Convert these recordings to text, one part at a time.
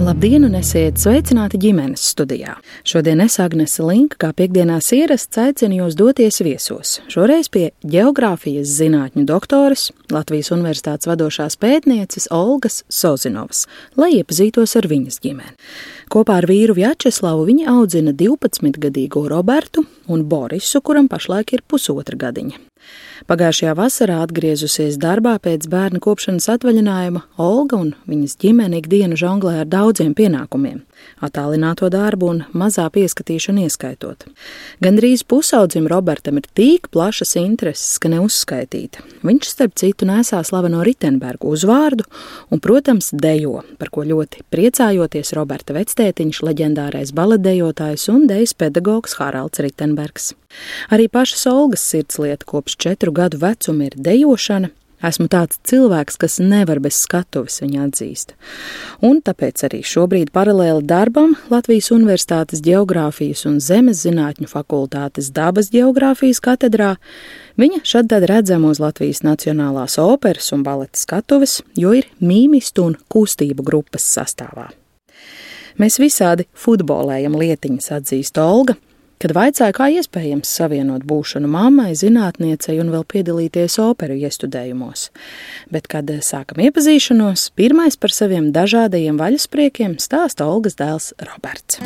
Labdien, un esiet sveicināti ģimenes studijā. Šodien es Agnese Linka, kā piekdienās ierasts, aicinu jūs doties viesos. Šoreiz pie geogrāfijas zinātņu doktoras, Latvijas Universitātes vadošās pētnieces Olgas Sozinovas, lai iepazītos ar viņas ģimeni. Kopā ar vīru Vjačeslavu viņa audzina 12-gadīgo Robertu un Borisu, kuram pašlaik ir pusotra gadiņa. Pagājušajā vasarā atgriezusies darbā pēc bērna kopšanas atvaļinājuma, Olga un viņas ģimene ikdienu žonglē ar daudziem pienākumiem attālināto darbu un mazā pieskatīšanu ieskaitot. Gandrīz pusaudzim Robertam ir tik plašas intereses, ka neuzskaitīta. Viņš, starp citu, nesā slaveno Ritenbergu uzvārdu un, protams, dejo, par ko ļoti priecājoties Roberta vectētiņš, leģendārais baletdejotājs un dejas pedagogs Haralds Ritenbergs. Arī pašas Olgas sirdslieta kopš četru gadu vecuma ir dejošana, Esmu tāds cilvēks, kas nevar bez skatuves viņa atzīst. Un tāpēc arī šobrīd paralēli darbam Latvijas Universitātes Geogrāfijas un Zemes zinātņu fakultātes dabas geogrāfijas katedrā viņa šad tad redzama uz Latvijas Nacionālās operas un baleta skatuves, jo ir mīmistu un kustību grupas sastāvā. Mēs visādi futbolējam lietiņas, atzīst Olga, Kad vaicāja, kā iespējams savienot būšanu mammai, zinātniecei un vēl piedalīties operu iestudējumos, bet, kad sākam iepazīšanos, pirmais par saviem dažādajiem vaļaspriekiem stāsta Olgas dēls Roberts.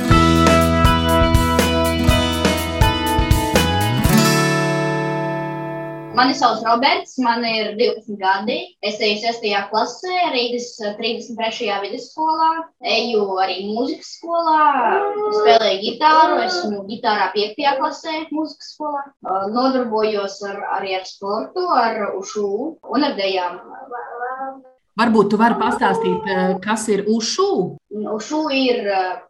Mani sauc Roberts, man ir 12 gadi. Es eju 6. klasē, Rīgas 33. vidusskolā. Eju arī mūzikas skolā, spēlēju gitāru. Esmu gitārā 5. klasē, mūzikas skolā. Nodarbojos ar, arī ar sportu, ar ušu un ar dejām. Varbūt tu vari pastāstīt, kas ir ušu? Ušu ir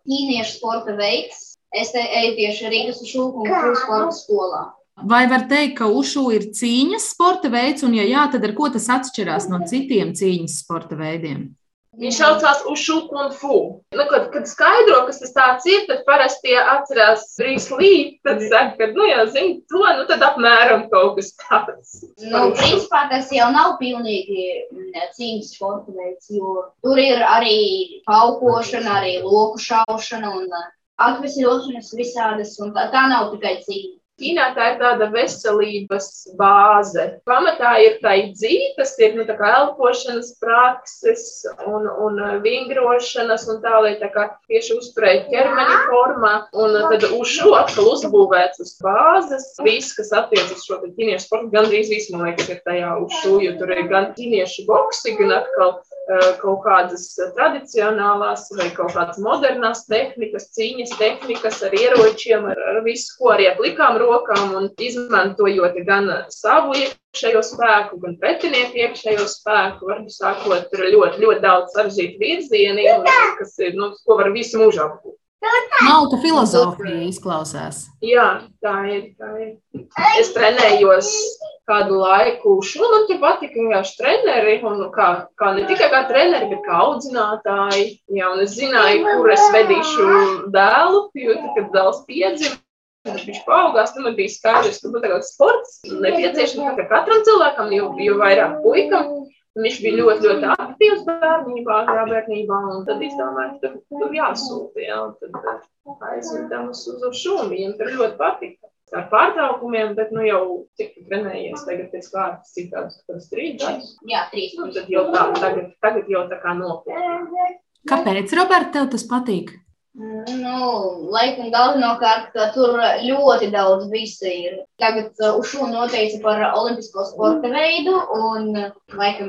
ķīniešu sporta veids. Es eju tieši Rīgas ušu un sporta skolā. Vai var teikt, ka ušu ir cīņas sporta veids, un, ja jā, tad ar ko tas atšķirās no citiem cīņas sporta veidiem? Viņš saucās Ušu Kung Fu. Nu, kad, kad skaidro, kas tas ir, tad parasti tie atcerās Brīslī. Tad saka, ka, nu, jā, zini, to, nu, tad apmēram kaut kas tāds. Nu, principā tas jau nav pilnīgi mm, cīņas sporta veids, jo tur ir arī paukošana, arī loku šaušana un uh, atvesļošanas visādas, un tā, tā nav tikai cīņa. Ķīnā tā ir tāda veselības bāze. Pamatā ir tā dzīve, tas ir nu, elpošanas prakses un, un vingrošanas, un tā, lai tā kā tieši uzturētu ķermeni formā. Un tad uz šo atkal uzbūvēts uz bāzes. Viss, kas attiecas uz šo ķīniešu sportu, gandrīz viss, man liekas, ir tajā uz šo, jo tur ir gan ķīniešu boksi, gan atkal kaut kādas tradicionālās vai kaut kādas modernas tehnikas, cīņas tehnikas ar ieročiem, ar, ar visu, ko arī ar plikām rokām un izmantojot gan savu iekšējo spēku, gan pretinieku iekšējo spēku. Varbūt sākot, ir ļoti, ļoti daudz sarežģītu virzieni, kas ir, nu, ko var visu mūžu apgūt. Malta filozofija izklausās. Jā, tā ir. Tā ir. Es trenējos kādu laiku. Nu, man tur patika vienkārši treneri, un kā, kā ne tikai kā treneri, bet kā audzinātāji. Jā, un es zināju, kur es vedīšu dēlu, jo tad, kad dēls piedzima, Viņš paaugās, tam bija skaidrs, ka nu, sports nepieciešams katram cilvēkam, jo, jo vairāk puikam. Viņš bija ļoti, ļoti aktīvs bērnībā, agrā bērnībā, un tad izdomāja, ka tur, jāsūta. Jā, tad eh, aizvedām uz, uz šo, viņam tur ļoti patika. Ar pārtraukumiem, bet nu jau cik trenējies tagad pēc kārtas, cik tādus, kādus trīs gadus. Jā, trīs. Nu, tad jau tā, tagad, tagad jau tā kā nopietni. Kāpēc, Roberta, tev tas patīk? Nu, laikam galvenokārt, ka tur ļoti daudz visi ir. Tagad uh, Ušu noteica par olimpisko sporta veidu, un laikam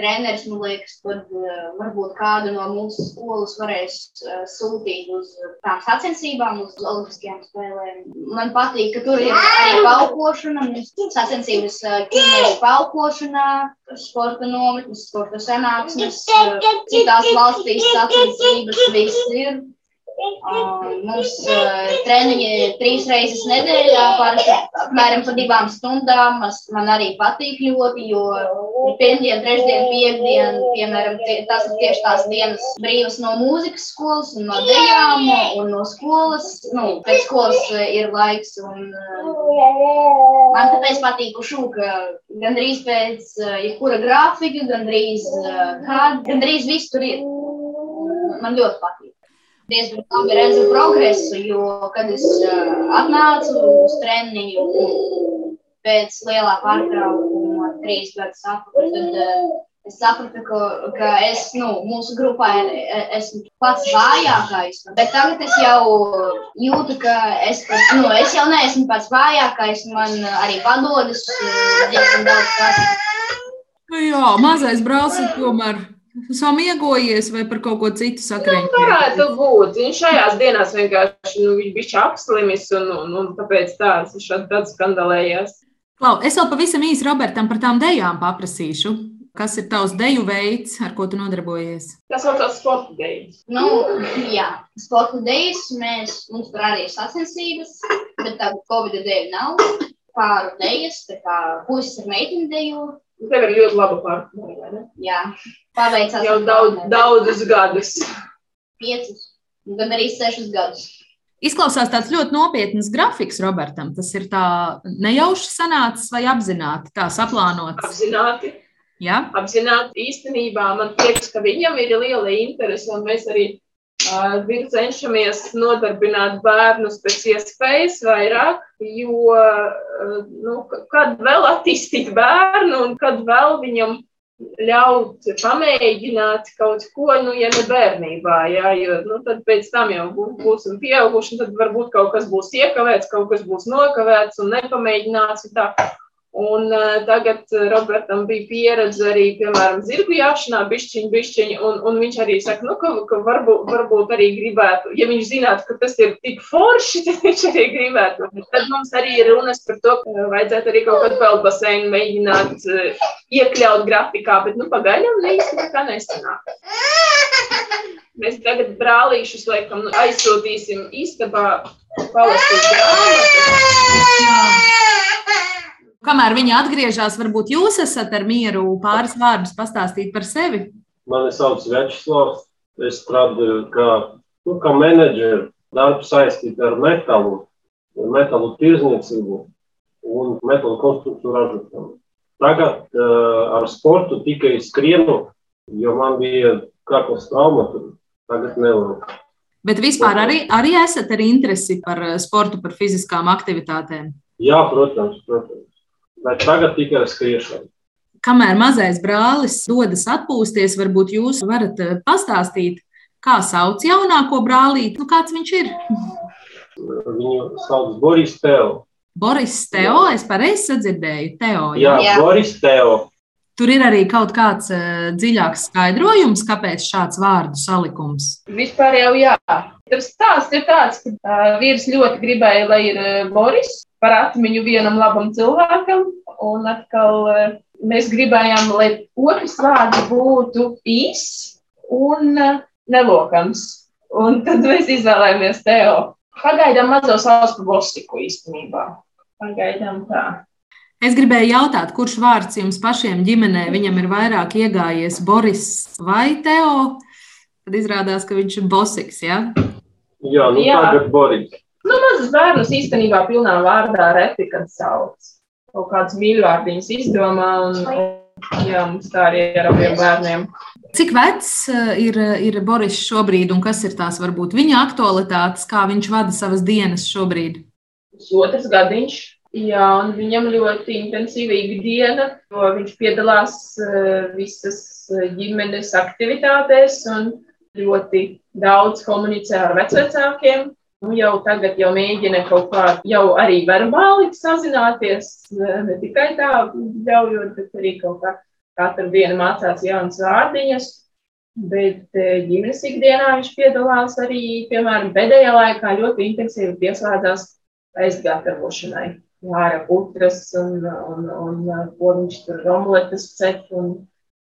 treneris, man liekas, tad uh, varbūt kādu no mūsu skolas varēs uh, sūtīt uz tām sacensībām, uz olimpiskajām spēlēm. Man patīk, ka tur ir arī paukošana, sacensības ķīniešu paukošanā, sporta nometnes, sporta sanāksmes, citās valstīs sacensības viss ir. Mums uh, treniņi trīs reizes nedēļā, parasti apmēram pa divām stundām. Man arī patīk ļoti, jo pirmdien, trešdien, piekdien, piemēram, tas ir tieši tās dienas brīvas no mūzikas skolas un no dejām un no skolas. Nu, pēc skolas ir laiks un uh, man tāpēc patīk šūka gandrīz pēc jebkura grafika, gandrīz, uh, kā, gandrīz viss tur ir. Man ļoti patīk diezgan labi redzu progresu, jo, kad es uh, atnācu uz treniņu pēc lielā pārtraukuma, trīs gadus atpakaļ, tad uh, es sapratu, ka, ka es, nu, mūsu grupā esmu pats vājākais. Bet tagad es jau jūtu, ka es, nu, es jau neesmu pats vājākais, man arī padodas diezgan daudz kas. Jā, mazais brālis tomēr samiegojies vai par kaut ko citu sakrīt? Nu, varētu būt. Viņš šajās dienās vienkārši nu, bija apslimis un, un, un tāpēc tāds viņš tāds skandalējās. Klau, es vēl pavisam īsi Robertam par tām dejām paprasīšu. Kas ir tavs deju veids, ar ko tu nodarbojies? Tas saucās sporta dejas. Nu, jā, sporta dejas mēs, mums tur arī ir sacensības, bet tāda Covid deja nav. Pāru dejas, tā kā puisis ar meiteni deju, Tev ir ļoti laba partneri, vai ne? Jā, paveicās. Jau daudz, daudzus gadus. Piecus, gan arī sešus gadus. Izklausās tāds ļoti nopietns grafiks Robertam. Tas ir tā nejauši sanācis vai apzināti tā saplānots? Apzināti. Ja? Apzināti īstenībā man liekas, ka viņam ir liela interese, un mēs arī uh, cenšamies nodarbināt bērnus pēc iespējas vairāk Jo nu, kad vēl attīstīt bērnu un kad vēl viņam ļaut pamēģināt kaut ko, nu, ja ne bērnībā, jā, jo nu, tad pēc tam jau būsim pieauguši, tad varbūt kaut kas būs iekavēts, kaut kas būs nokavēts un nepamēģināts. Un tā. Un uh, tagad Robertam bija pieredze arī, piemēram, zirgu jāšanā, bišķiņ, bišķiņ, un, un viņš arī saka, nu, ka, ka varbūt, varbūt arī gribētu, ja viņš zinātu, ka tas ir tik forši, tad viņš arī gribētu. Tad mums arī ir runas par to, ka vajadzētu arī kaut kādu peldbaseinu mēģināt uh, iekļaut grafikā, bet, nu, pagaidām īsti nekā nesanāk. Mēs tagad brālīšus, laikam, aizsūtīsim istabā palasīt grāmatas. Kamēr viņi atgriežas, varbūt jūs esat ar mieru pāris vārdus pastāstīt par sevi. Mani sauc Večslavs. Es strādāju kā, nu, kā menedžers, darbs saistīts ar metālu, metālu tirzniecību un metālu konstrukciju ražošanu. Tagad uh, ar sportu tikai skrienu, jo man bija kaklas trauma, tagad nevaru. Bet vispār arī, arī esat ar interesi par sportu, par fiziskām aktivitātēm? Jā, protams, protams bet tagad tikai skriešana. Kamēr mazais brālis dodas atpūsties, varbūt jūs varat eh, pastāstīt, kā sauc jaunāko brālīti, nu kāds viņš ir? Viņu sauc Boris Teo. Boris Teo, es pareizi sadzirdēju, Teo. Jā, jā, Boris Teo. Tur ir arī kaut kāds uh, dziļāks skaidrojums, kāpēc šāds vārdu salikums. Vispār jau jā. Tas stāsts ir tāds, ka uh, vīrs ļoti gribēja, lai ir uh, Boris, par atmiņu vienam labam cilvēkam. Un atkal eh, mēs gribējām, lai otrs vārds būtu īss un eh, nelokams. Un tad mēs izvēlējāmies Teo. Pagaidām mazo sauc par Bosiku īstenībā. Pagaidām tā. Es gribēju jautāt, kurš vārds jums pašiem ģimenē viņam ir vairāk iegājies, Boris vai Teo? Tad izrādās, ka viņš ir Bosiks. Ja? Jā, nu Jā. tagad Boris. Nu, mazus bērnus īstenībā pilnā vārdā reti, kad sauc. Kaut kāds mīļvārdiņus izdomā un, jā, mums tā arī ir ar abiem bērniem. Cik vecs eh, ir, ir Boris šobrīd un kas ir tās varbūt viņa aktualitātes, kā viņš vada savas dienas šobrīd? Otrs gadiņš, jā, un viņam ļoti intensīva ikdiena, jo viņš piedalās eh, visas ģimenes aktivitātēs un ļoti daudz komunicē ar vecvecākiem nu, jau tagad jau mēģina kaut kā jau arī verbāli sazināties, ne tikai tā ļaujot, bet arī kaut kā katru dienu mācās jaunas vārdiņas. Bet e, ģimenes ikdienā viņš piedalās arī, piemēram, pēdējā laikā ļoti intensīvi pieslēdzās aizgatavošanai. Vāra putras un, un, un, un ko viņš tur omletes cep un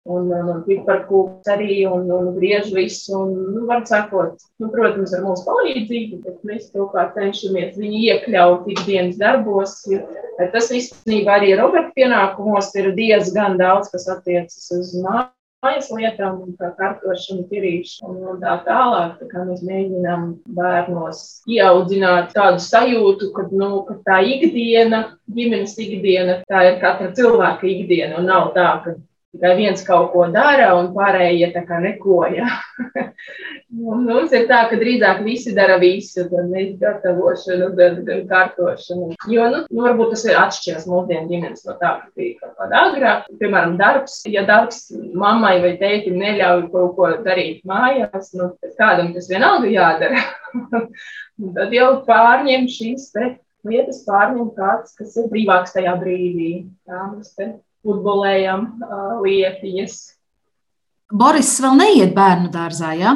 un, un, un piparkūks arī, un, un griež visu, un, nu, var sakot, nu, protams, ar mūsu palīdzību, bet mēs kaut kā cenšamies viņu iekļaut ikdienas darbos. Tas īstenībā arī Roberta pienākumos ir diezgan daudz, kas attiecas uz mājas lietām, kā kārtošana, tirīšana un tā tālāk. Tā kā mēs mēģinām bērnos ieaudzināt tādu sajūtu, ka, nu, ka tā ikdiena, ģimenes ikdiena, tā ir katra cilvēka ikdiena un nav tā, ka tikai viens kaut ko dara un pārējie tā kā neko. Ja? Mums ir tā, ka drīzāk visi dara visu, gan gatavošanu, gan, gan kārtošanu. Jo, nu, nu, varbūt tas ir atšķiras mūsdienu ģimenes no tā, kas bija kaut kādā agrāk. Piemēram, darbs, ja darbs mammai vai tētim neļauj kaut ko darīt mājās, nu, kādam tas vienalga jādara. tad jau pārņem šīs lietas, pārņem kāds, kas ir brīvāks tajā brīdī. Tā, mēs te futbolējam uh, lietiņas. Boris vēl neiet bērnu dārzā, jā? Ja?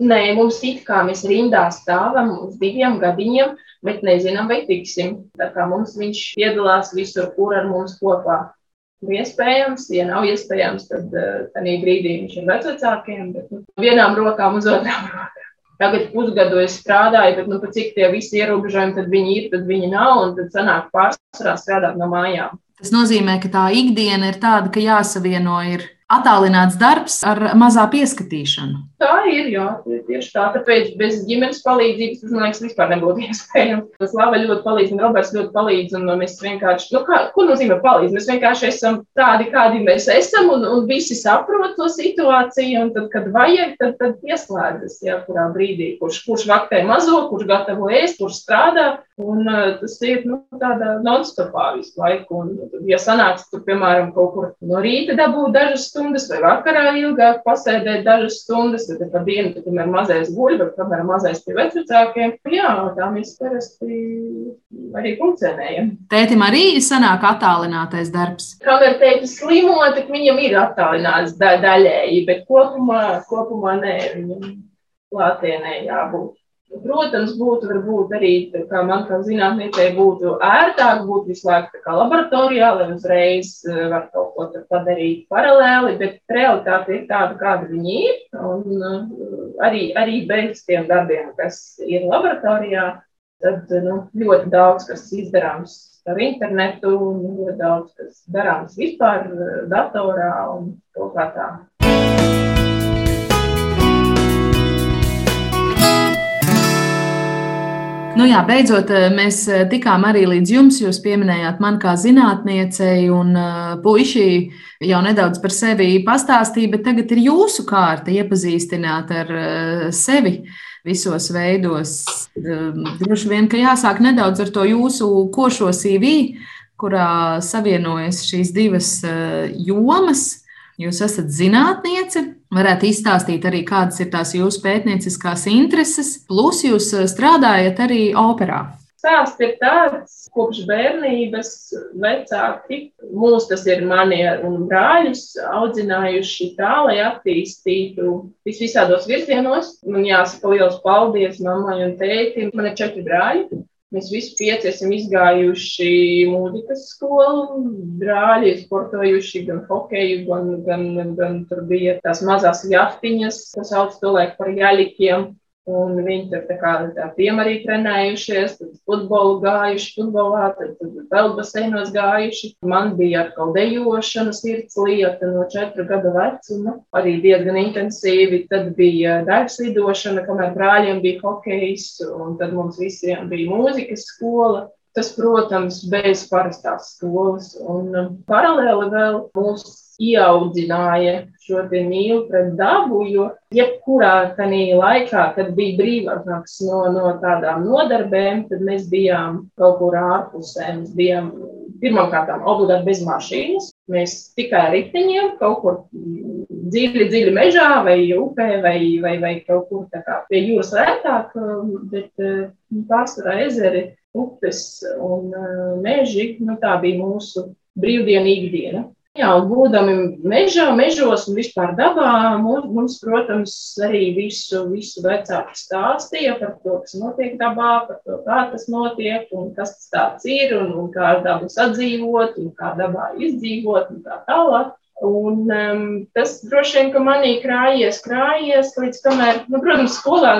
Nē, mums it kā mēs rindā stāvam uz diviem gadiņiem, bet nezinām, vai tiksim. Tā kā mums viņš piedalās visur, kur ar mums kopā. Iespējams, ja nav iespējams, tad tādā brīdī viņš ir vecākiem, bet nu, vienām rokām uz otrām rokām. Tagad pusgadu es strādāju, bet nu, cik tie visi ierobežojumi, tad viņi ir, tad viņi nav, un tad sanāk pārsvarā strādāt no mājām. Tas nozīmē, ka tā ikdiena ir tāda, ka jāsavieno ir attālināts darbs ar mazā pieskatīšanu. Tā ir, jā, tieši tā. Tāpēc bez ģimenes palīdzības tas, man liekas, vispār nebūtu iespējams. Tas Lava ļoti palīdz, un Roberts ļoti palīdz, un mēs vienkārši, nu, kā, ko nozīmē palīdz? Mēs vienkārši esam tādi, kādi mēs esam, un, un visi saprot to situāciju, un tad, kad vajag, tad, tad pieslēdzas, jā, kurā brīdī, kurš, kurš vaktē mazo, kurš gatavo ēst, kurš strādā, un tas ir, nu, tāda non-stopā visu laiku, un, tad, ja sanāks, tur, piemēram, kaut kur no rīta dabūt dažas stundas, stundas, vai vakarā ilgāk pasēdēt dažas stundas, tad pa dienu, kad tomēr mazais guļ, vai kamēr mazais pie vecākiem. Jā, tā mēs parasti arī funkcionējam. Tētim arī sanāk attālinātais darbs. Kamēr tētis slimo, tad viņam ir attālināts da daļēji, bet kopumā, kopumā nē, viņam klātienē jābūt. Protams, būtu varbūt arī, kā man kā zinātniecei, būtu ērtāk būt visu laiku laboratorijā, lai uzreiz eh, var kaut ko padarīt paralēli, bet realitāte ir tāda, kāda viņi ir. Un eh, arī, arī bez tiem darbiem, kas ir laboratorijā, tad nu, ļoti daudz kas izdarāms ar internetu, un ļoti daudz kas darāms vispār eh, datorā un kaut kā tā. Nu jā, beidzot, eh, mēs eh, tikām arī līdz jums. Jūs pieminējāt mani kā zinātniecei, un uh, puiši jau nedaudz par sevi pastāstīja, bet tagad ir jūsu kārta iepazīstināt ar sevi visos veidos. Uh, droši vien, ka jāsāk nedaudz ar to jūsu košo CV, kurā savienojas šīs divas jomas. Jūs esat zinātniece, varētu izstāstīt arī, kādas ir tās jūsu pētnieciskās intereses, plus jūs eh, strādājat arī operā. Stāsts ir tāds, kopš bērnības vecāki, mūs tas ir mani un brāļus, audzinājuši tā, lai attīstītu visvisādos virzienos. Man jāsaka liels paldies mammai un tētim. Man ir četri brāļi. Mēs visi pieci esam izgājuši mūzikas skolu, brāļi sportojuši gan hokeju, gan, gan, gan tur bija tās mazās jahtiņas, kas sauc to laiku par jāļikiem. Un viņi tur tā kā tā tiem arī trenējušies, tad futbolu gājuši, futbolā, tad, tad vēl baseinos gājuši. Man bija atkal dejošana sirds lieta no četru gadu vecuma, arī diezgan intensīvi. Tad bija darbs lidošana, kamēr brāļiem bija hokejs, un tad mums visiem bija mūzikas skola. Tas, protams, bez parastās skolas. Un paralēli vēl mūsu ieaudzināja šo mīlu pret dabu, jo jebkurā tajā laikā, kad bija brīvāks no, no tādām nodarbēm, tad mēs bijām kaut kur ārpusē. Mēs bijām pirmkārt obligāti bez mašīnas. Mēs tikai ar riteņiem kaut kur dziļi, dziļi mežā vai upē vai, vai, vai kaut kur kā, pie jūras vērtāk, bet nu, pārsvarā ezeri, upes un meži, nu, tā bija mūsu brīvdiena ikdiena. Jā, būdami mežā, mežos un vispār dabā, mums, mums, protams, arī visu, visu vecāki stāstīja par to, kas notiek dabā, par to, kā tas notiek un kas tas tāds ir un, un kā ar dabu sadzīvot un kā dabā izdzīvot un tā tālāk. Un, um, tas droši vien, ka manī krājies, krājies, līdz kamēr, nu, protams, skolā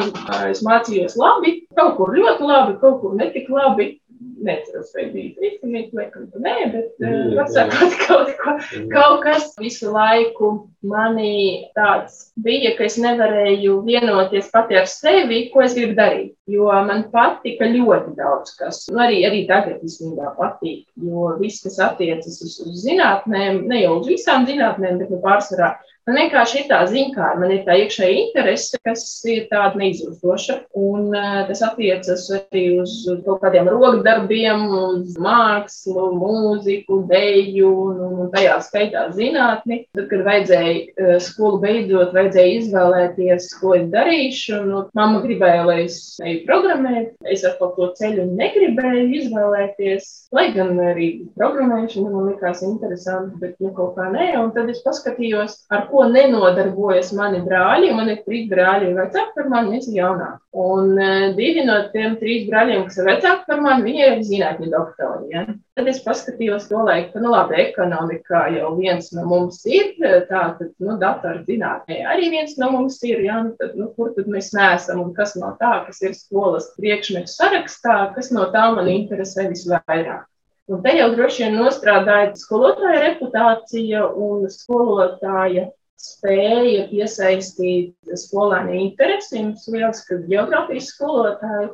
es mācījos labi, kaut kur ļoti labi, kaut kur netik labi. Neceros, vai bija trīsdesmit, laikam, nē, bet atsakot kaut, ko, kaut kas visu laiku manī tāds bija, ka es nevarēju vienoties pati ar sevi, ko es gribu darīt. Jo man patika ļoti daudz kas. Nu, arī, arī tagad īstenībā patīk, jo viss, kas attiecas uz, uz zinātnēm, ne jau uz visām zinātnēm, bet nu pārsvarā Man vienkārši ir tā ziņā, man ir tā iekšēja interese, kas ir tāda neizdoša. Un tas attiecas arī uz kaut kādiem rokdarbiem, uz mākslu, mūziku, deju un, un tajā skaitā zinātni. Tad, kad vajadzēja skolu beidzot, vajadzēja izvēlēties, ko es darīšu. Nu, mamma gribēja, lai es eju programmēt. Es ar kaut ko ceļu negribēju izvēlēties, lai gan arī programmēšana man likās interesanti, bet nu, kaut kā nē. Un tad es paskatījos, ar ko ko nenodarbojas mani brāļi. Man ir trīs brāļi, vecāki par mani, viens ir jaunāks. Un uh, divi no tiem trīs brāļiem, kas ir vecāki par mani, viņi ir zinātņu doktori. Ja? Tad es paskatījos to laiku, ka, nu, labi, ekonomikā jau viens no mums ir, tā tad, nu, datoru zinātnē arī viens no mums ir, ja? nu, tad, nu, kur tad mēs neesam un kas no tā, kas ir skolas priekšmetu sarakstā, kas no tā man interesē visvairāk. Un te jau droši vien nostrādāja skolotāja reputācija un skolotāja spēja piesaistīt skolēnu interesi. Mums liekas, ka geogrāfijas skolotāji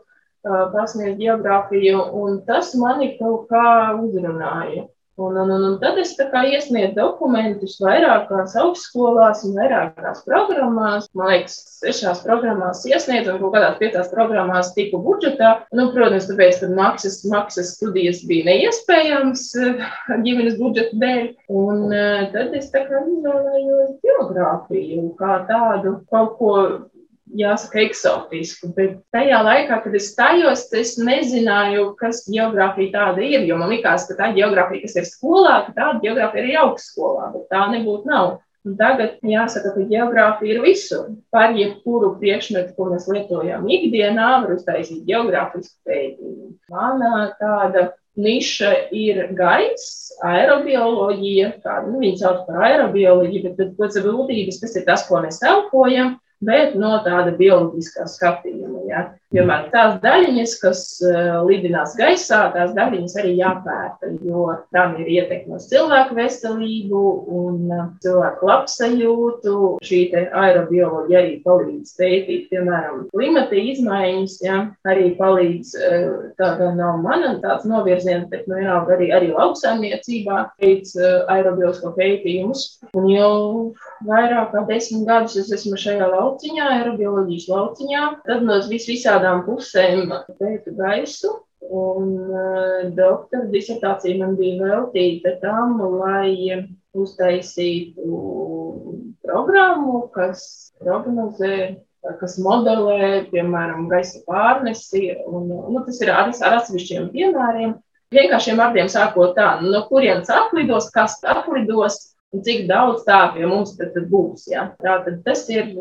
pasniedz geogrāfiju, un tas mani kaut kā uzrunāja. Un, un, un, tad es iesniedzu dokumentus vairākās augstskolās un vairākās programmās. Man liekas, sešās programmās iesniedzu, un kaut kādās piecās programmās tiku budžetā. Nu, protams, tāpēc, ka maksas, maksas studijas bija neiespējams eh, ģimenes budžeta dēļ. Un eh, tad es izvēlējos geogrāfiju kā tādu kaut ko jāsaka, eksotisku. Bet tajā laikā, kad es stājos, es nezināju, kas geogrāfija tāda ir. Jo man liekas, ka tā geogrāfija, kas ir skolā, ka tāda geogrāfija ir arī augstskolā, bet tā nebūtu nav. Un tagad jāsaka, ka geogrāfija ir visur. Par jebkuru priekšmetu, ko mēs lietojam ikdienā, var uztaisīt geogrāfisku pētījumu. Mana tāda niša ir gaiss, aerobioloģija, kāda nu, viņi sauc par aerobioloģiju, bet pēc būtības tas ir tas, ko mēs elpojam bet no tāda bioloģiskā skatījuma. Ja. Piemēram, tās daļiņas, kas uh, lidinās gaisā, tās daļiņas arī jāpēta, jo tam ir ietekme uz cilvēku veselību un uh, cilvēku labsajūtu. Šī aerobioloģija arī palīdz pētīt, piemēram, klimata izmaiņas, ja, arī palīdz, uh, tā gan nav mana tāds novirziens, bet nu, vienalga arī, arī lauksaimniecībā veids aerobioloģisko pētījumus. Un jau vairāk kā desmit gadus es esmu šajā lauciņā, aerobioloģijas lauciņā. Tad no vis visādām pusēm pētu gaisu. Un uh, doktora disertācija man bija veltīta tam, lai uztaisītu programmu, kas prognozē, kas modelē, piemēram, gaisa pārnesi. Un, nu, tas ir ar, ar atsevišķiem piemēriem. Vienkāršiem vārdiem sākot tā, no kurienes atlidos, kas atlidos, un cik daudz tā pie mums tad, tad būs. Ja? Tātad tas ir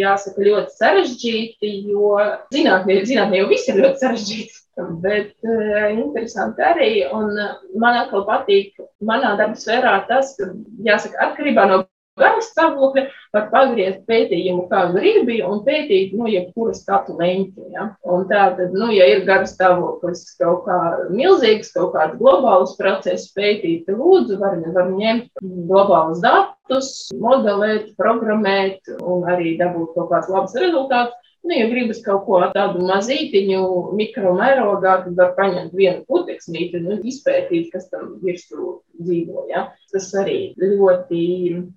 jāsaka, ļoti sarežģīti, jo zinātnē, zinātnē jau viss ir ļoti sarežģīti. Bet uh, interesanti arī, un uh, man atkal patīk, manā darba sfērā tas, ka, jāsaka, atkarībā no garas stāvokļa var pagriezt pētījumu kā gribi un pētīt, nu, jebkura skatu leņķi. Ja? Un tā tad, nu, ja ir garas stāvoklis kaut kā milzīgs, kaut kāds globāls process pētīt, lūdzu, var, var ņemt globālus datus, modelēt, programmēt un arī dabūt kaut kāds labs rezultāts. Nu, ja gribas kaut ko tādu mazītiņu, mikromērogā, tad var paņemt vienu puteksnīti un izpētīt, kas tam virsū dzīvo. Ja? Tas arī ļoti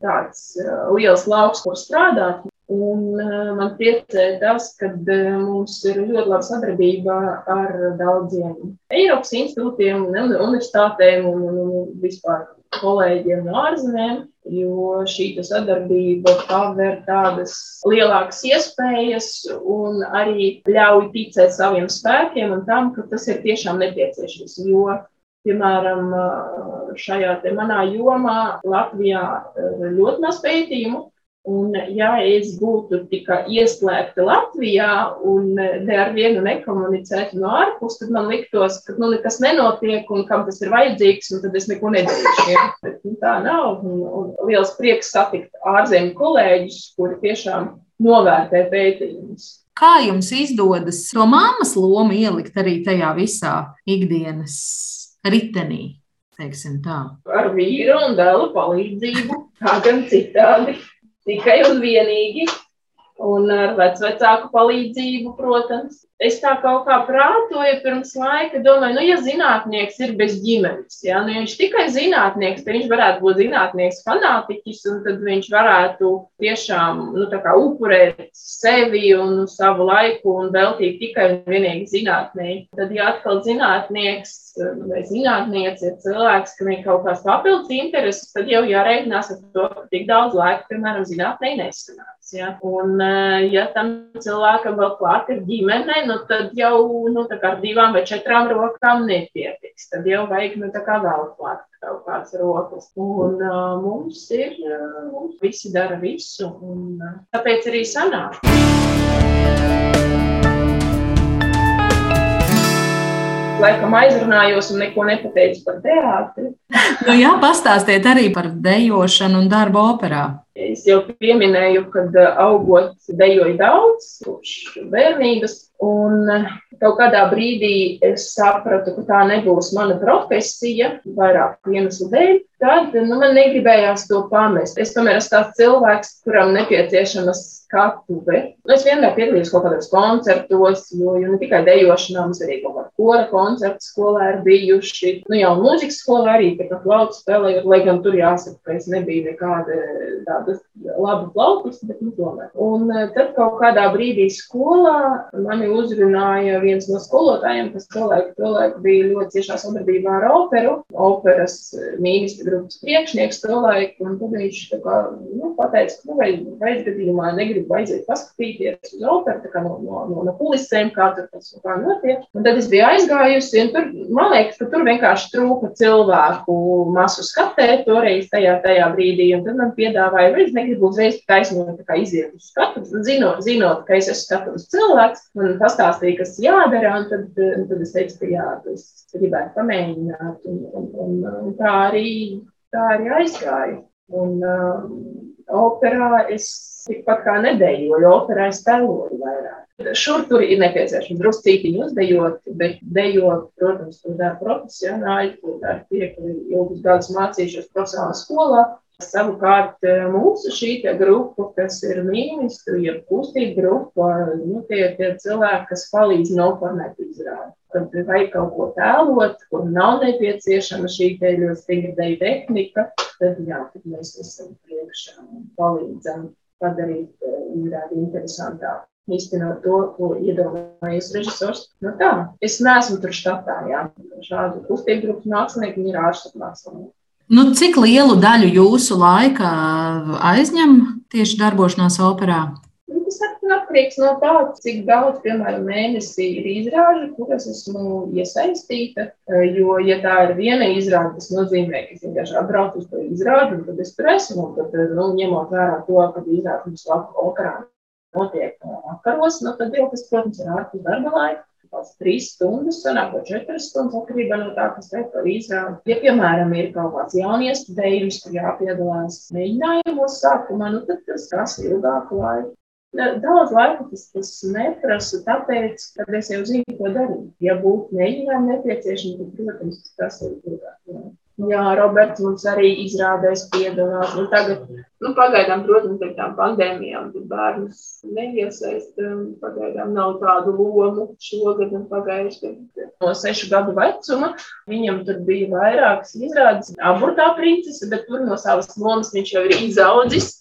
tāds uh, liels lauks, kur strādāt. Un uh, man priecē tas, ka uh, mums ir ļoti laba sadarbība ar daudziem Eiropas institūtiem, universitātēm un, un, un vispār kolēģiem no ārzemēm jo šī sadarbība paver tādas lielākas iespējas un arī ļauj ticēt saviem spēkiem un tam, ka tas ir tiešām nepieciešams. Jo, piemēram, šajā manā jomā Latvijā ļoti maz pētījumu. Un, ja es būtu tikai ieslēgta Latvijā un ne ar vienu nekomunicētu no ārpus, tad man liktos, ka nu, nekas nenotiek un kam tas ir vajadzīgs, un tad es neko nedarīšu. Ja? Bet, nu, tā nav. Un, un liels prieks satikt ārzemju kolēģus, kuri tiešām novērtē pētījumus. Kā jums izdodas to mammas lomu ielikt arī tajā visā ikdienas ritenī? Ar vīru un dēlu palīdzību, kā gan citādi tikai un vienīgi. Un ar vecāku palīdzību, protams. Es tā kaut kā prātoju pirms laika, domāju, nu, ja zinātnieks ir bez ģimenes, ja, nu, ja viņš tikai zinātnieks, tad viņš varētu būt zinātnieks fanātiķis, un tad viņš varētu tiešām nu, upurēt sevi un savu laiku un veltīt tikai un vienīgi zinātnē. Tad, ja atkal zinātnieks vai zinātniece ir cilvēks, kam ir kaut kāds papildus intereses, tad jau jāreikinās ar to, ka tik daudz laika, piemēram, zinātnē nesanāks. Ja? Un, ja tam cilvēkam vēl klāt ir ģimene, nu, tad jau nu, ar divām vai četrām rokām nepietiks. Tad jau vajag nu, vēl klāt kaut kādas rokas. Un uh, mums ir, uh, mums visi dara visu, un uh, tāpēc arī sanāk. Laikam aizrunājos un neko nepateicu par teātri. nu, jā, pastāstiet arī par dejošanu un darbu operā. Es jau pieminēju, ka augot dejoju daudz, kopš bērnības. Un kaut kādā brīdī es sapratu, ka tā nebūs mana profesija, vairāk iemeslu dēļ. Tad nu, man negribējās to pamest. Es tomēr esmu tāds cilvēks, kuram nepieciešamas skatuve. Nu, es vienmēr piedalījos kaut kādos koncertos, jo, jo ne tikai dejošanā, mums arī kaut kāda kora koncerta skolā ir bijuši. Nu, jau mūzikas skolā arī tā kā flautu spēlēju, lai gan tur jāsaka, ka es nebiju nekāda tāda laba flautis, bet nu tomēr. Un eh, tad kaut kādā brīdī skolā mani uzrunāja viens no skolotājiem, kas tolaik, tolaik bija ļoti ciešā sadarbībā ar operu, operas eh, mīnista grupas priekšnieks tolaik, un tad viņš tā kā, nu, pateica, ka, nu, vai, vai gadījumā negribu gribu aiziet paskatīties uz operu, no, no, no, no kulisēm, kā tur tas kā notiek. Un tad es biju aizgājusi, un tur, man liekas, ka tur vienkārši trūka cilvēku masu skatē toreiz tajā, tajā brīdī. Un tad man piedāvāja, es negribu uzreiz taisnot, kā iziet uz skatu, zinot, zinot, ka es esmu skatuves cilvēks, man pastāstīja, kas jādara, un tad, un tad es teicu, ka jā, es gribētu pamēģināt. Un, un, un, un tā arī, tā arī aizgāja. Un, um, operā es tikpat kā nedēļoju, operā es tēloju vairāk. Šur tur ir nepieciešams druscītiņi uzdejot, bet dejot, protams, to dara profesionāļi, to dara tie, kuri ilgus gadus mācījušies profesionālā skolā. Savukārt mūsu šī grupa, kas ir ministru, jeb kustība grupa, nu, tie ir tie cilvēki, kas palīdz noformēt izrādi. Kad vajag kaut ko tēlot, kur nav nepieciešama šī te ļoti stingra tehnika, tad jā, tad mēs esam priekšā un palīdzam padarīt eh, izrādi interesantāku. Īstenot to, ko iedomājies režisors. Nu tā, es neesmu tur štatā, jā. Šādu kustību grupu mākslinieki ir ārstu mākslinieki. Nu, cik lielu daļu jūsu laika aizņem tieši darbošanās operā? Atkarīgs no tā, cik daudz, piemēram, mēnesī ir izrāžu, kuras esmu iesaistīta. Jo, ja tā ir viena izrāde, tas nozīmē, ka es vienkārši atbraucu uz to izrādi, un tad es tur esmu. Tad, nu, ņemot vērā to, ka izrāde mums labu okrā notiek vakaros, nu, tad jau tas, protams, ir ārpus darba laika. Tās trīs stundas, sanāk, vai četras stundas atkarībā no tā, kas tev par izrādi. Ja, piemēram, ir kaut kāds jauniestudējums, kur jāpiedalās mēģinājumos sākumā, nu, tad tas prasa ilgāku laiku. Daudz laika tas, tas neprasa, tāpēc, ka es jau zinu, ko darīt. Ja būtu mēģinājumi nepieciešami, tad, protams, tas ir grūtāk. Jā, Roberts mums arī izrādēs piedalās. Nu, tagad, nu, pagaidām, protams, ar tām pandēmijām bērnus neiesaist. Pagaidām nav tādu lomu šogad un pagājuši gadu. No sešu gadu vecuma viņam tur bija vairākas izrādes. Aburtā princese, bet tur no savas lomas viņš jau ir izaudzis.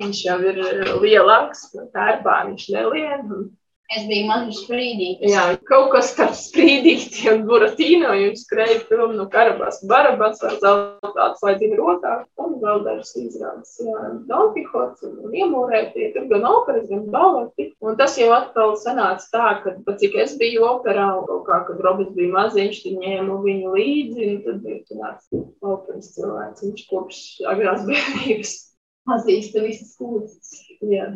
Viņš jau ir eh, lielāks, tērpā viņš nelien. Es biju mazs sprīdīgs. Jā, kaut kas starp sprīdīti un buratīno. Viņš skrēja prom no karabas, barabas ar zeltāts, lai zina rokā. Un vēl dažas izrādes. Jā, Don Kihots un iemūrētie. Tur gan operas, gan baleti. Un tas jau atkal sanāca tā, ka, pat cik es biju operā, kaut kā, kad Roberts bija maziņš, tad ņēmu viņu līdzi. Un tad bija tāds operas cilvēks. Viņš kopš agrās bērnības pazīstu visas. Jā.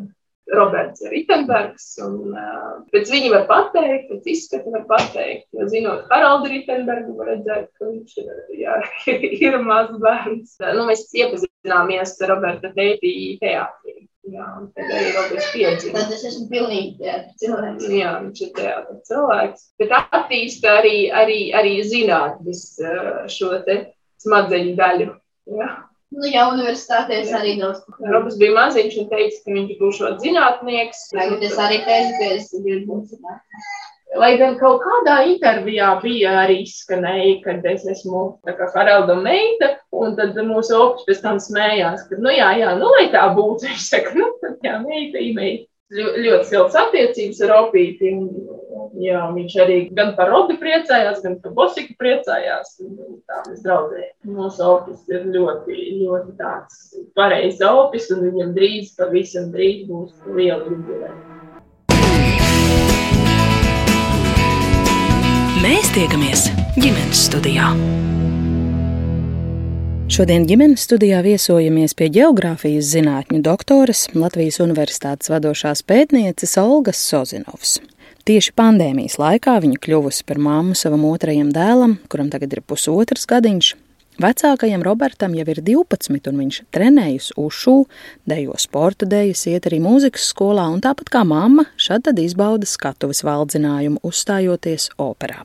Roberts Ritenbergs. Un, uh, pēc viņa var pateikt, pēc izskata var pateikt. Jo zinot Haraldu Ritenbergu, var redzēt, ka viņš ir, jā, ir mazs bērns. Nu, mēs iepazināmies ar Roberta tēti teātrī. Jā, tad arī Roberts piedzima. Tad es esmu pilnīgi teātris cilvēks. Jā, viņš ir teātris cilvēks. Bet attīsta arī, arī, arī zinātnis šo te smadzeņu daļu. Jā. Nu, jā, universitātē es arī daudz ko Robs bija maziņš un teica, ka viņš būs zinātnieks. Tagad es arī teicu, ka es gribu būt zinātnieks. Lai gan kaut kādā intervijā bija arī izskanēja, ka es esmu Haralda meita, un tad mūsu opis pēc tam smējās, ka, nu jā, jā, nu lai tā būtu, viņš saka, nu tad jā, meita, meita. Ļoti silts attiecības ar opīti, Jā, viņš arī gan par Robi priecājās, gan par Bosiku priecājās. Tā mēs draudzējām. Mūsu opis ir ļoti, ļoti tāds pareizs opis, un viņam drīz, pavisam drīz būs liela jubileja. Mēs tiekamies ģimenes studijā. Šodien ģimenes studijā viesojamies pie geogrāfijas zinātņu doktoras Latvijas Universitātes vadošās pētnieces Olgas Sozinovs. Tieši pandēmijas laikā viņa kļuvusi par māmu savam otrajam dēlam, kuram tagad ir pusotrs gadiņš. Vecākajam Robertam jau ir 12, un viņš trenējas ušu, dejo sporta dejas, iet arī mūzikas skolā, un tāpat kā mamma, šad tad izbauda skatuves valdzinājumu, uzstājoties operā.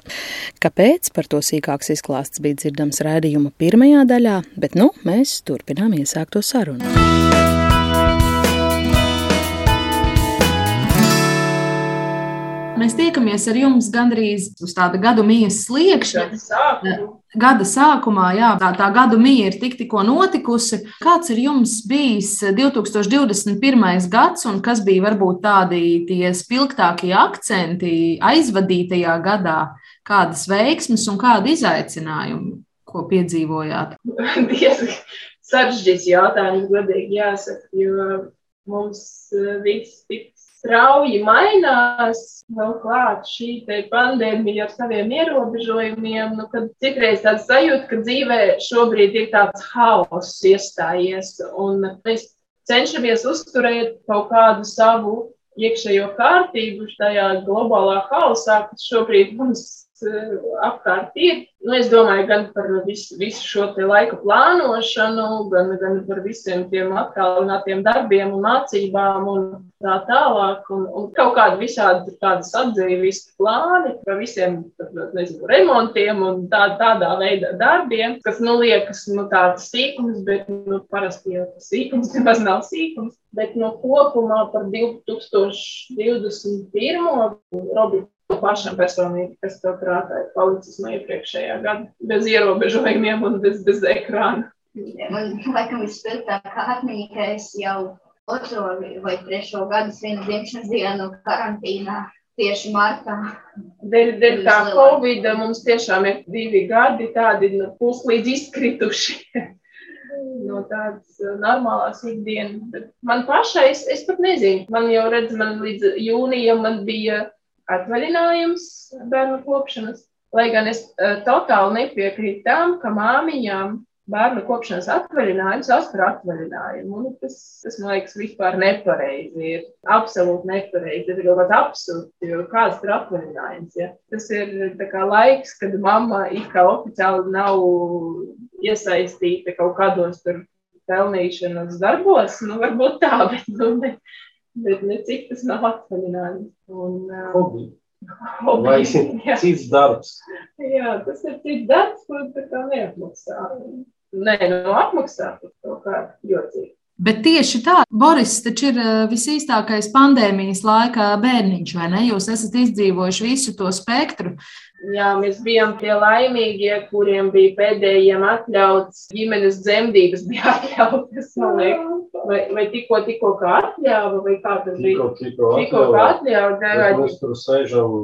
Kāpēc? Par to sīkāks izklāsts bija dzirdams raidījuma pirmajā daļā, bet nu mēs turpinām iesākto sarunu. Mēs tiekamies ar jums gandrīz uz tāda gadu mijas sliekšņa. Gada sākumā, jā, tā, tā gada mija ir tik, tikko notikusi. Kāds ir jums bijis 2021. gads, un kas bija varbūt tādi tie spilgtākie akcenti aizvadītajā gadā? Kādas veiksmes un kādi izaicinājumi, ko piedzīvojāt? Diezgan sarežģīts jautājums, godīgi jāsaka, jo mums eh, viss tik strauji mainās, vēl klāt šī pandēmija ar saviem ierobežojumiem, nu, kad citreiz tāds sajūta, ka dzīvē šobrīd ir tāds haoss iestājies, un mēs cenšamies uzturēt kaut kādu savu iekšējo kārtību šajā globālā haosā, kas šobrīd mums apkārt ir. Nu, es domāju gan par visu, visu šo laika plānošanu, gan, gan par visiem tiem attālinātiem darbiem un mācībām un tā tālāk. Un, un kaut kādi visādi tādas atdzīviski plāni par visiem nezinu, remontiem un tā, tādā veidā darbiem, kas nu, liekas nu, tāds sīkums, bet nu, parasti jau tas sīkums nemaz nav sīkums. Bet no kopumā par 2021. Robita pašam personīgi, kas tev prātā ir palicis no iepriekšējā gada, bez ierobežojumiem un bez, bez ekrāna. Man laikam vispilgtākā atmiņa, ka es jau otro vai trešo gadu svinu dzimšanas dienu karantīnā tieši martā. Dēļ, dēļ tā Covid mums tiešām ir divi gadi tādi nu, puslīdz izkrituši. no tādas normālās ikdienas. Man pašai, es, es pat nezinu, man jau redz, man līdz jūnijam man bija atvaļinājums bērnu kopšanas. Lai gan es uh, totāli nepiekrītu tam, ka māmiņām bērnu kopšanas atvaļinājums sauc par atvaļinājumu. Nu, tas, tas, man liekas, vispār nepareizi. Ir absolūti nepareizi. Tas ir kaut kāds absurds, jo kāds ir atvaļinājums. Ja? Tas ir kā, laiks, kad mamma it kā oficiāli nav iesaistīta kaut kādos tur pelnīšanas darbos. Nu, varbūt tā, bet, nu, bet bet ne cik tas nav atvaļinājums. Un, uh, Hobby. Vai cits darbs? Jā, tas ir cits darbs, ko tā kā neapmaksā. Nē, nu apmaksā kaut kā jocīgi. Bet tieši tā, Boris, taču ir visīstākais pandēmijas laikā bērniņš, vai ne? Jūs esat izdzīvojuši visu to spektru. Jā, mēs bijām tie laimīgie, kuriem bija pēdējiem atļauts ģimenes dzemdības, bija atļautas, man liekas, vai, vai tikko, tikko kā atļāva, vai kā tas bija? Tikko, tikko, tikko kā atļāva. Mēs tur sēžam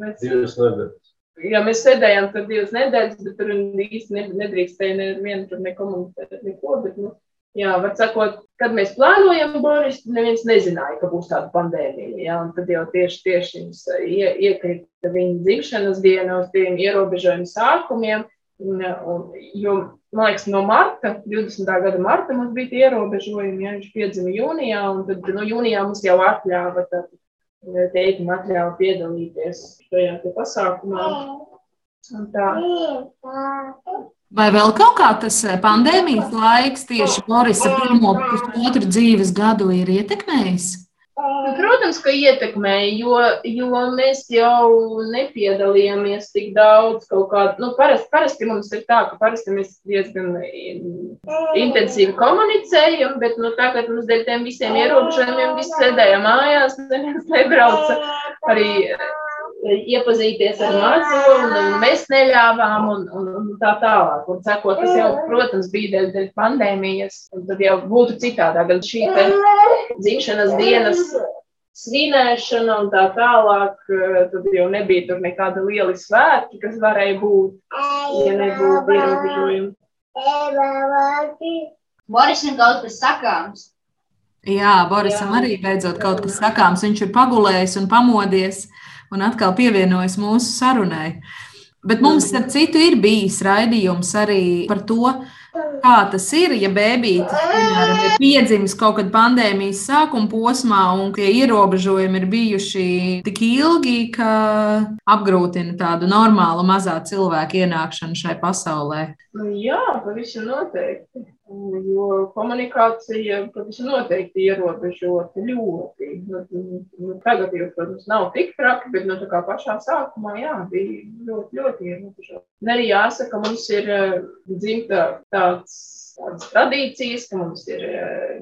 mēs... divas nedēļas. Jā, mēs sēdējām tur divas nedēļas, bet tur īsti nedrīkstēja nevienu tur nekomunicēt neko, bet, nu, Jā, var sakot, kad mēs plānojam Boris, neviens nezināja, ka būs tāda pandēmija. Jā, un tad jau tieši, tieši ie, iekrita viņa dzimšanas diena uz tiem ierobežojumu sākumiem. Un, un, jo man liekas, no marta, 20. gada marta mums bija tie ierobežojumi, ja viņš piedzima jūnijā, un tad no jūnijā mums jau atļāva, teikt, atļāva piedalīties šajā pasākumā. Un tā. Vai vēl kaut kā tas eh, pandēmijas laiks tieši Borisa pirmo pusotru dzīves gadu ir ietekmējis? Protams, ka ietekmēja, jo, jo mēs jau nepiedalījāmies tik daudz. Kādā, nu, parasti, parasti mums ir tā, ka parasti mēs diezgan intensīvi komunicējam, bet nu, tagad mums dēļ tiem visiem ierobežojumiem visi sēdēja mājās, neviens nebrauca arī iepazīties ar mazo, un, mēs neļāvām, un, un, un tā tālāk. Un, sakot, tas jau, protams, bija dēļ, dēļ pandēmijas, un tad jau būtu citādāk. Gan šī dzimšanas dienas svinēšana un tā tālāk, tad jau nebija tur nekāda liela svētki, kas varēja būt, ja nebūtu ierobežojumi. Borisam kaut kas sakāms. Jā, Borisam Jā. arī beidzot kaut kas sakāms. Viņš ir pagulējis un pamodies. Uh, un atkal pievienojas mūsu sarunai. Bet mums, starp citu, ir bijis raidījums arī par to, kā tas ir, ja piemēram, ir piedzimis kaut kad pandēmijas sākuma posmā, un tie ierobežojumi ir bijuši tik ilgi, ka apgrūtina tādu normālu mazā cilvēka ienākšanu šai pasaulē. Nu, jā, pavisam noteikti. Jo komunikācija pavisam noteikti ierobežota ļoti. Nu, nu, tagad jau, protams, nav tik traki, bet nu, pašā sākumā jā, bija ļoti, ļoti ierobežota. Arī jāsaka, mums ir eh, dzimta tāds, tādas tradīcijas, ka mums ir eh,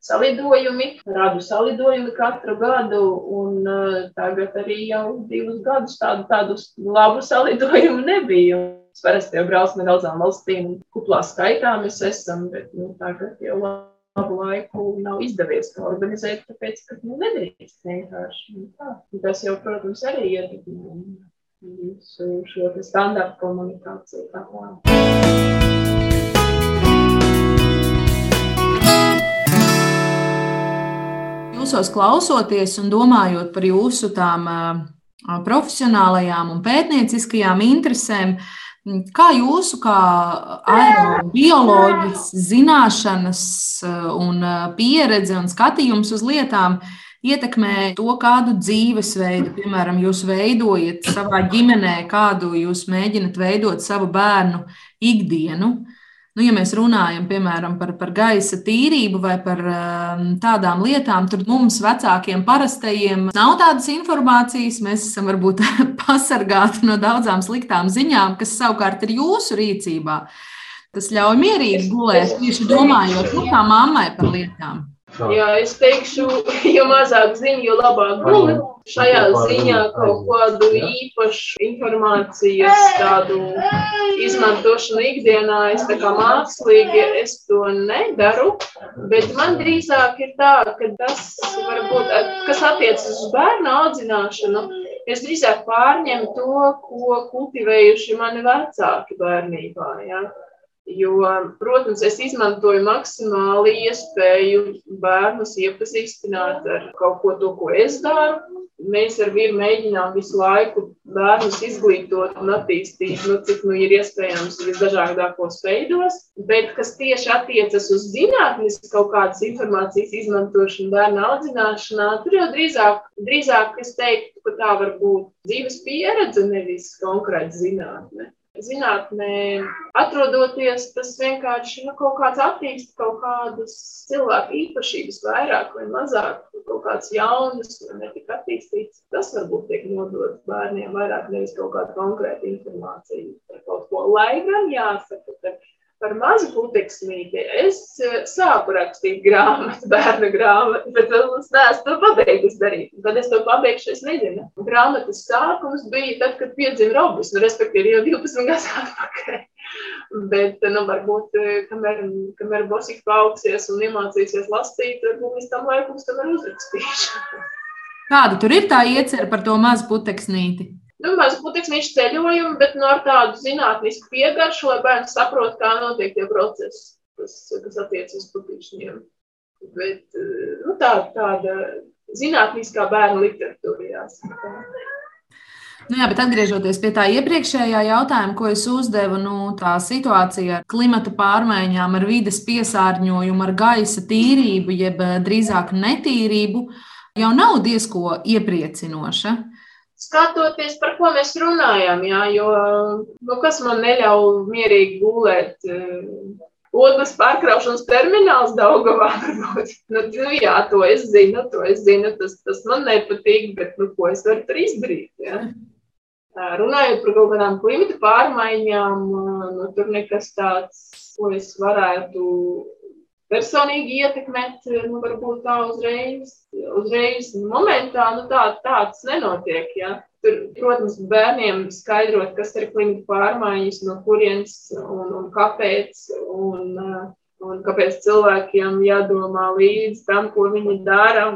salidojumi, radu salidojumi katru gadu, un uh, tagad arī jau divus gadus tādu, tādu labu salidojumu nebija. Mēs parasti jau braucam no daudzām valstīm, kuplā skaitā mēs esam, bet nu, tagad jau labu laiku nav izdevies to organizēt, tāpēc, ka nu, nedrīkst vienkārši. Nu, tā. Tas jau, protams, arī ietekmē visu šo standartu komunikāciju. Jūsos klausoties un domājot par jūsu tām profesionālajām un pētnieciskajām interesēm, Kā jūsu, kā aerobioloģijas zināšanas eh, un eh, pieredze un skatījums uz lietām ietekmē to, kādu dzīvesveidu, piemēram, jūs veidojat savā ģimenē, kādu jūs mēģinat veidot savu bērnu ikdienu? Nu, ja mēs runājam piemēram par, par gaisa tīrību vai par um, tādām lietām, tad mums, vecākiem, parastajiem, nav tādas informācijas. Mēs esam varbūt pasargāti no daudzām sliktām ziņām, kas savukārt ir jūsu rīcībā. Tas ļauj mierīgi gulēt, tieši domājot, nu, kā mammai par lietām. Jā, es teikšu, jo mazāk ziņu, jo labāk guli. Šajā ziņā kaut kādu īpašu informācijas tādu izmantošanu ikdienā es tā kā mākslīgi es to nedaru, bet man drīzāk ir tā, ka tas varbūt, kas attiecas uz bērnu audzināšanu, es drīzāk pārņemu to, ko kultivējuši mani vecāki bērnībā. Ja? Jo, protams, es izmantoju maksimāli iespēju bērnus iepazīstināt ar kaut ko, to, ko es daru. Mēs ar vīru mēģinām visu laiku bērnus izglītot un attīstīt, nu, cik nu ir iespējams visdažādākos veidos. Bet, kas tieši attiecas uz zinātnes kaut kādas informācijas izmantošanu bērnu audzināšanā, tur jau drīzāk, drīzāk es teiktu, ka tā var būt dzīves pieredze, nevis konkrēta zinātne zinātnē atrodoties, tas vienkārši nu, kaut kāds attīst kaut kādas cilvēku īpašības vairāk vai mazāk, kaut kādas jaunas vai netik attīstītas. Tas varbūt tiek nodots bērniem vairāk nevis kaut kāda konkrēta informācija par kaut ko. Lai gan jāsaka, ka par mazu puteksnīti. Es eh, sāku rakstīt grāmatu, bērnu grāmatu, bet es neesmu to pabeigusi darīt. Kad es to pabeigšu, es nezinu. Grāmatas sākums bija tad, kad piedzima Robis, nu, respektīvi jau 12 gadus atpakaļ. Bet, nu, varbūt, eh, kamēr, kamēr Bosika paaugsies un iemācīsies lasīt, varbūt līdz tam laikam tomēr uzrakstīšu. Kāda tur ir tā iecerē par to mazu puteksnīti? Nu, maz putekļu ceļojumu, bet nu, ar tādu zinātnisku piegaršu, lai bērns saprot, kā notiek tie procesi, kas, kas attiecas uz putekļiem. Bet nu, tā, tāda zinātniskā bērnu literatūra jāsaka. Nu jā, bet atgriežoties pie tā iepriekšējā jautājuma, ko es uzdevu, nu, tā situācija ar klimata pārmaiņām, ar vides piesārņojumu, ar gaisa tīrību, jeb eh, drīzāk netīrību, jau nav diezko iepriecinoša. Skatoties, par ko mēs runājam, jā, jo nu, kas man neļauj mierīgi gulēt eh, Otrs pārkraušanas termināls Daugavā. nu, nu, jā, to es zinu, to es zinu, tas, tas man nepatīk, bet nu, ko es varu tur izdarīt? Ja? Runājot par kaut kādām klimata pārmaiņām, nu, tur nekas tāds, ko es varētu personīgi ietekmēt, nu, varbūt tā uzreiz, uzreiz momentā, nu, tā, tāds nenotiek. Ja? Tur, protams, bērniem skaidrot, kas ir klimata pārmaiņas, no kurienes un, un kāpēc, un, uh, un kāpēc cilvēkiem jādomā līdz tam, ko viņi dara.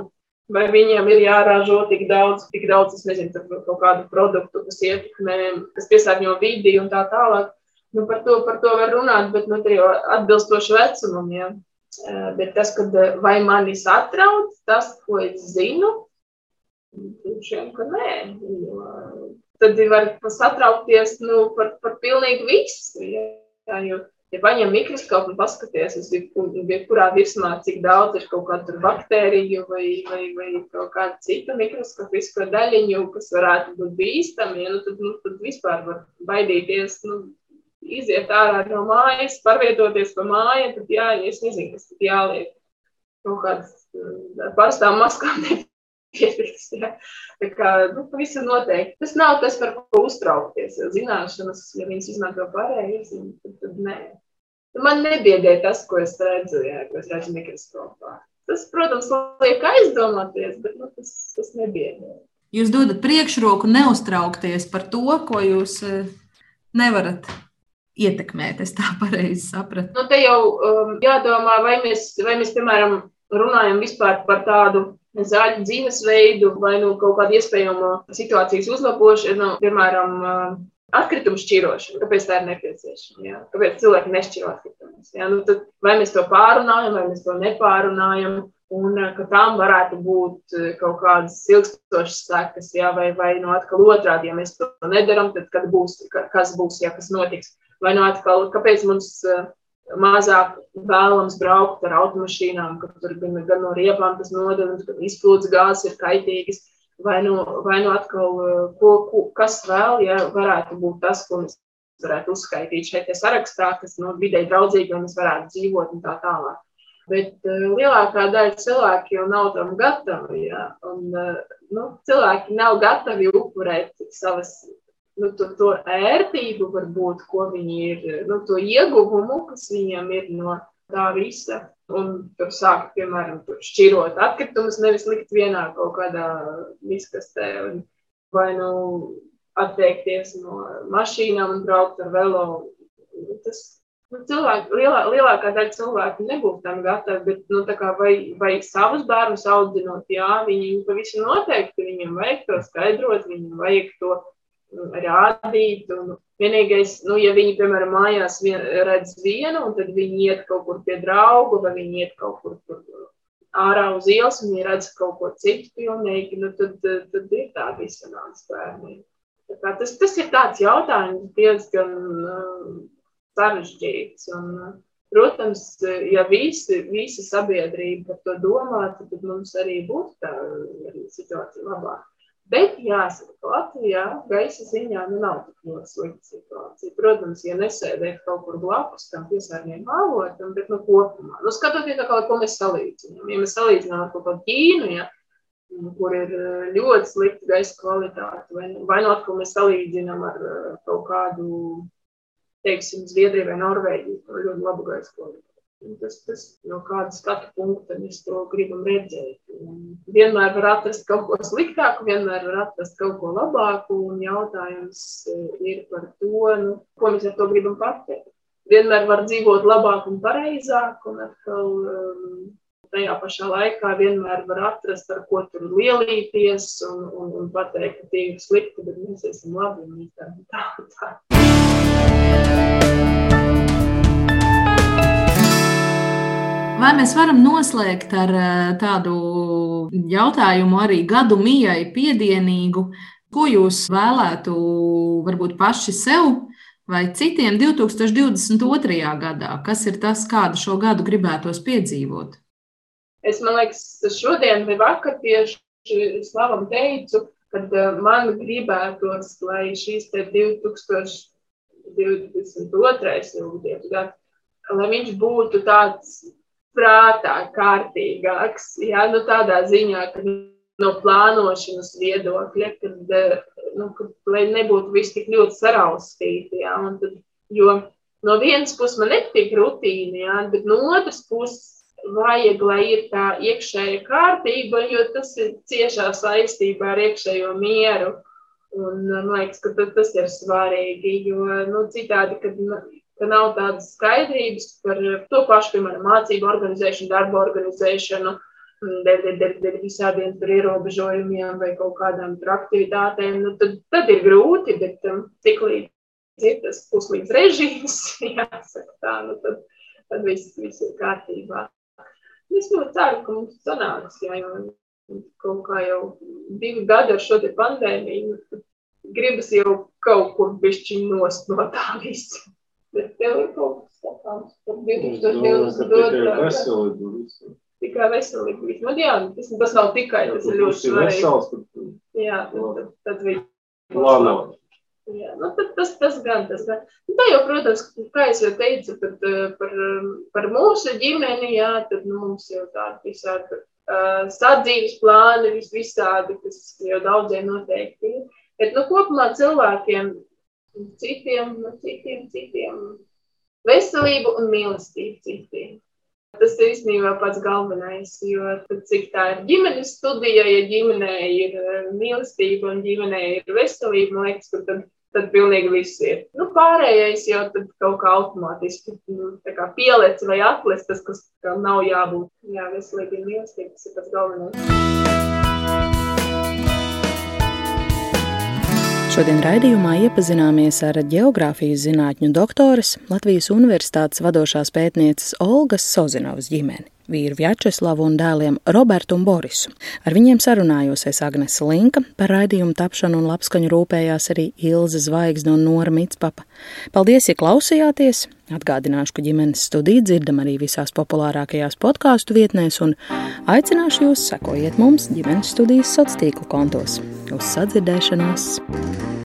Vai viņiem ir jāražo tik daudz, tik daudz, es nezinu, kaut kādu produktu, kas ietekmē, kas piesārņo vidi un tā tālāk. Nu, par, to, par to var runāt, bet nu, jau atbilstoši vecumam. Ja. Uh, bet tas, kad vai mani satrauc, tas, ko es zinu, Šiem, ka nē. Tad var satraukties nu, par, par pilnīgi visu. Ja, jo, ja paņem mikroskopu un paskaties uz jebkurā virsmā, cik daudz ir kaut kādu baktēriju vai, vai, vai kaut kādu citu mikroskopisko daļiņu, kas varētu būt bīstami, ja, nu, tad, nu, tad vispār var baidīties. Nu, Iziet ārā no mājas, pārvietoties pa māju, tad jā, es nezinu, kas tad jāliek. Kaut kādas parastām maskām pietiks. Ja. Tā kā nu, ir noteikti. Tas nav tas, par ko uztraukties. Jo zināšanas, ja viņas izmanto pareizi, tad, tad nē. Man nebiedē tas, ko es redzu, ja, ko es redzu mikroskopā. Tas, protams, liek aizdomāties, bet nu, tas, tas nebiedē. Jūs dodat priekšroku neuztraukties par to, ko jūs eh, nevarat ietekmēt. Es tā pareizi sapratu. Nu, te jau um, jādomā, vai mēs, vai mēs, piemēram, runājam vispār par tādu zaļu dzīvesveidu vai nu, kaut kādu iespējamu situācijas uzlabošanu, piemēram, atkritumu šķirošanu. Kāpēc tā ir nepieciešama? Ja? Kāpēc cilvēki nešķiro atkritumus? Nu, tad, vai mēs to pārunājam, vai mēs to nepārunājam? Un ka tam varētu būt kaut kādas ilgstošas sekas, ja? vai, vai no atkal otrādi, ja mēs to nedaram, tad kad būs, kas būs, ja kas notiks. Vai no atkal, kāpēc mums mazāk vēlams braukt ar automašīnām, ka tur gan, gan no riepām tas nodevums, ka izplūdes gāzes ir kaitīgas, vai no, vai no atkal, ko, ko, kas vēl, ja varētu būt tas, ko mēs varētu uzskaitīt šeit sarakstā, kas no videi draudzīgi, un mēs varētu dzīvot un tā tālāk. Bet uh, lielākā daļa cilvēku jau nav tam gatavi. Ja? Un, uh, nu, cilvēki nav gatavi upurēt savas nu, to, to ērtību, varbūt, ko viņi ir, nu, to ieguvumu, kas viņiem ir no tā visa. Un tur sāk, piemēram, tur šķirot atkritumus, nevis likt vienā kaut kādā miskastē, un, vai nu atteikties no mašīnām un braukt ar velo. Tas nu, cilvēki, lielā, lielākā daļa cilvēku nebūs tam gatavi, bet nu, vai, vai savus bērnus audzinot, jā, viņi pavisam noteikti viņiem vajag to skaidrot, viņiem vajag to rādīt. Un vienīgais, nu, ja viņi, piemēram, mājās vien, redz vienu, un tad viņi iet kaut kur pie draugu, vai viņi iet kaut kur tur ārā uz ielas, un viņi redz kaut ko citu pilnīgi, nu, tad, tad ir tā disonance bērniem. Tā tas, tas ir tāds jautājums diezgan uh, sarežģīts. Un, protams, ja visi, visa sabiedrība par to domātu, tad mums arī būtu tā situācija labāka. Bet jāsaka, ka Latvijā gaisa ziņā nu, nav tik ļoti slikta situācija. Protams, ja nesēdēt kaut kur blakus tam piesārņojuma avotam, bet nu, kopumā, nu, skatoties, kā, ko mēs salīdzinām. Ja mēs salīdzinām ar kaut kādu Ķīnu, ja, kur ir eh, ļoti slikta gaisa kvalitāte, vai, vai nu atkal mēs salīdzinām ar eh, kaut kādu, teiksim, Zviedriju vai Norvēģiju, kur ir ļoti laba gaisa kvalitāte. Tas, tas no kāda skatu punkta mēs to gribam redzēt. Un vienmēr var atrast kaut ko sliktāku, vienmēr var atrast kaut ko labāku. Un jautājums eh, ir par to, nu, ko mēs ar to gribam pateikt. Vienmēr var dzīvot labāk un pareizāk, un atkal um, tajā pašā laikā vienmēr var atrast, ar ko tur lielīties un, un, un pateikt, ka tie ir slikti, bet mēs esam labi un tā, tā. Vai mēs varam noslēgt ar eh, tādu jautājumu arī gadu mijai piedienīgu? Ko jūs vēlētu varbūt paši sev vai citiem 2022. gadā? Kas ir tas, kādu šo gadu gribētos piedzīvot? Es domāju, ka šodien vai vakar tieši Slavam teicu, kad eh, man gribētos, lai šīs 2022. gads, lai viņš būtu tāds prātā kārtīgāks, jā, nu tādā ziņā, ka no plānošanas viedokļa, kad, nu, kad lai nebūtu viss tik ļoti saraustīti, jā, tad, jo no vienas puses man nepatīk rutīna, jā, bet no otras puses vajag, lai ir tā iekšēja kārtība, jo tas ir ciešā saistībā ar iekšējo mieru. Un, man liekas, ka tas ir svarīgi, jo nu, citādi, kad, ka nav tādas skaidrības par to pašu, piemēram, mācību organizēšanu, darbu organizēšanu, dēļ, dēļ, visādiem ierobežojumiem vai kaut kādām aktivitātēm, nu, tad, tad ir grūti, bet um, cik līdz ir tas puslīdz režīms, jāsaka tā, nu, tad, tad viss, viss ir kārtībā. Es ļoti ceru, ka mums sanāks, jā, jo kaut kā jau divi gadi ar šo pandēmiju, nu, gribas jau kaut kur bišķiņ nost no tā visa. Bet tev ir kaut kas sakāms par 2022. gadu. Tikai veselīgi. Nu, jā, tas, tas nav tikai, tas ir ļoti svarīgi. Jā, tad, tad viņi plānot. Jā, nu, tas, tas gan, tas gan. Nu, tā jau, protams, kā es jau teicu, tad, eh, par, par mūsu ģimeni, jā, tad nu, mums jau tādi visādi uh, sadzīves plāni, vis, visādi, kas jau daudziem noteikti ir. Bet, nu, kopumā cilvēkiem, citiem, citiem, citiem, veselību un mīlestību citiem. Tas ir īstenībā pats galvenais, jo tad, cik tā ir ģimenes studija, ja ģimenē ir eh, mīlestība un ģimenē ir veselība, man liekas, ka tad tad pilnīgi viss ir. Nu, pārējais jau kaut kā automātiski nu, kā pielec vai atles, tas, kas nav jābūt. Jā, veselīgi ir mīlestība, tas ir pats galvenais. Šodien raidījumā iepazināmies ar geogrāfijas zinātņu doktoras Latvijas Universitātes vadošās pētnieces Olgas Sozinovas ģimeni vīru Vjačeslavu un dēliem Robertu un Borisu. Ar viņiem sarunājosies Agnese Linka, par raidījumu tapšanu un labskaņu rūpējās arī Ilze Zvaigzne un Nora Mitspapa. Paldies, ja klausījāties! Atgādināšu, ka ģimenes studiju dzirdam arī visās populārākajās podkāstu vietnēs un aicināšu jūs sekojiet mums ģimenes studijas sociālo tīklu kontos. Uz sadzirdēšanos!